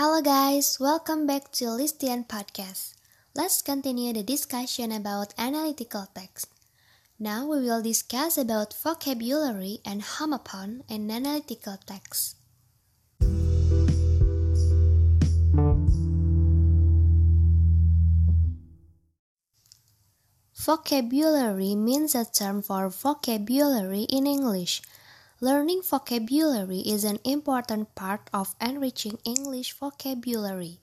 Hello guys, welcome back to Listian Podcast. Let's continue the discussion about analytical text. Now we will discuss about vocabulary and homophone in analytical text. Vocabulary means a term for vocabulary in English. Learning vocabulary is an important part of enriching English vocabulary.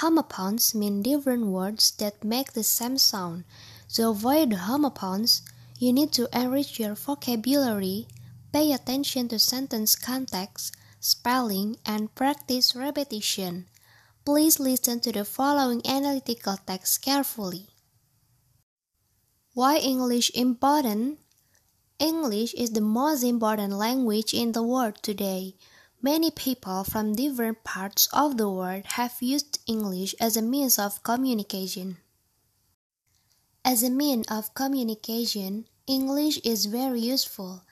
Homophones mean different words that make the same sound. To avoid homophones, you need to enrich your vocabulary, pay attention to sentence context, spelling, and practice repetition. Please listen to the following analytical text carefully. Why English important? English is the most important language in the world today. Many people from different parts of the world have used English as a means of communication. As a means of communication, English is very useful.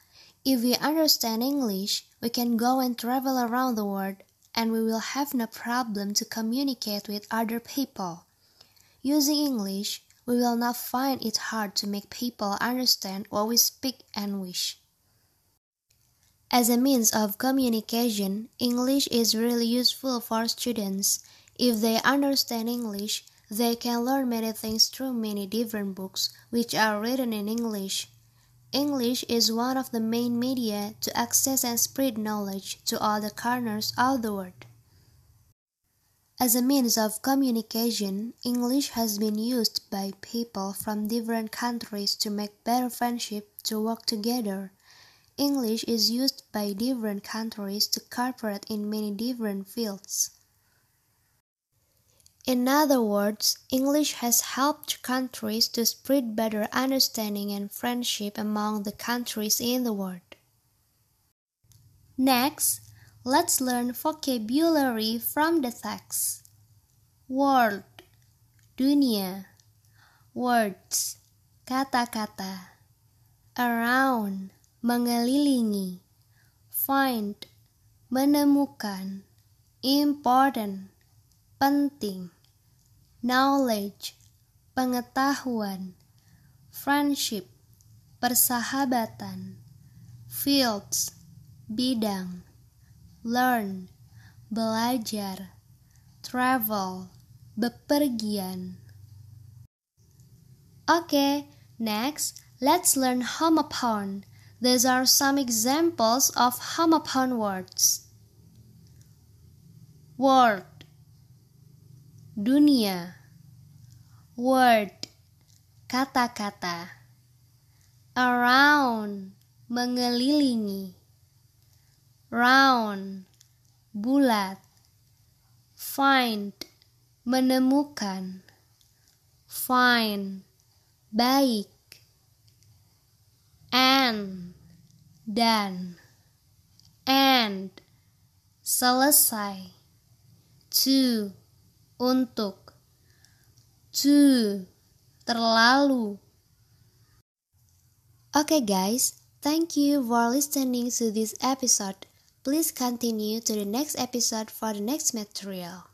If we understand English, we can go and travel around the world and we will have no problem to communicate with other people. Using English, we will not find it hard to make people understand what we speak and wish. As a means of communication, English is really useful for students. If they understand English, they can learn many things through many different books which are written in English. English is one of the main media to access and spread knowledge to all the corners of the world. As a means of communication, English has been used by people from different countries to make better friendship to work together. English is used by different countries to cooperate in many different fields. In other words, English has helped countries to spread better understanding and friendship among the countries in the world. Next, Let's learn vocabulary from the text. World, dunia. Words, kata-kata. Around, mengelilingi. Find, menemukan. Important, penting. Knowledge, pengetahuan. Friendship, persahabatan. Fields, bidang learn, belajar, travel, bepergian. Okay, next, let's learn homophone. These are some examples of homophone words. Word. Dunia. Word. Kata-kata. Around. Mengelilingi round, bulat, find, menemukan, find, baik, and, dan, and, selesai, to, untuk, to, terlalu. Okay guys, thank you for listening to this episode. Please continue to the next episode for the next material.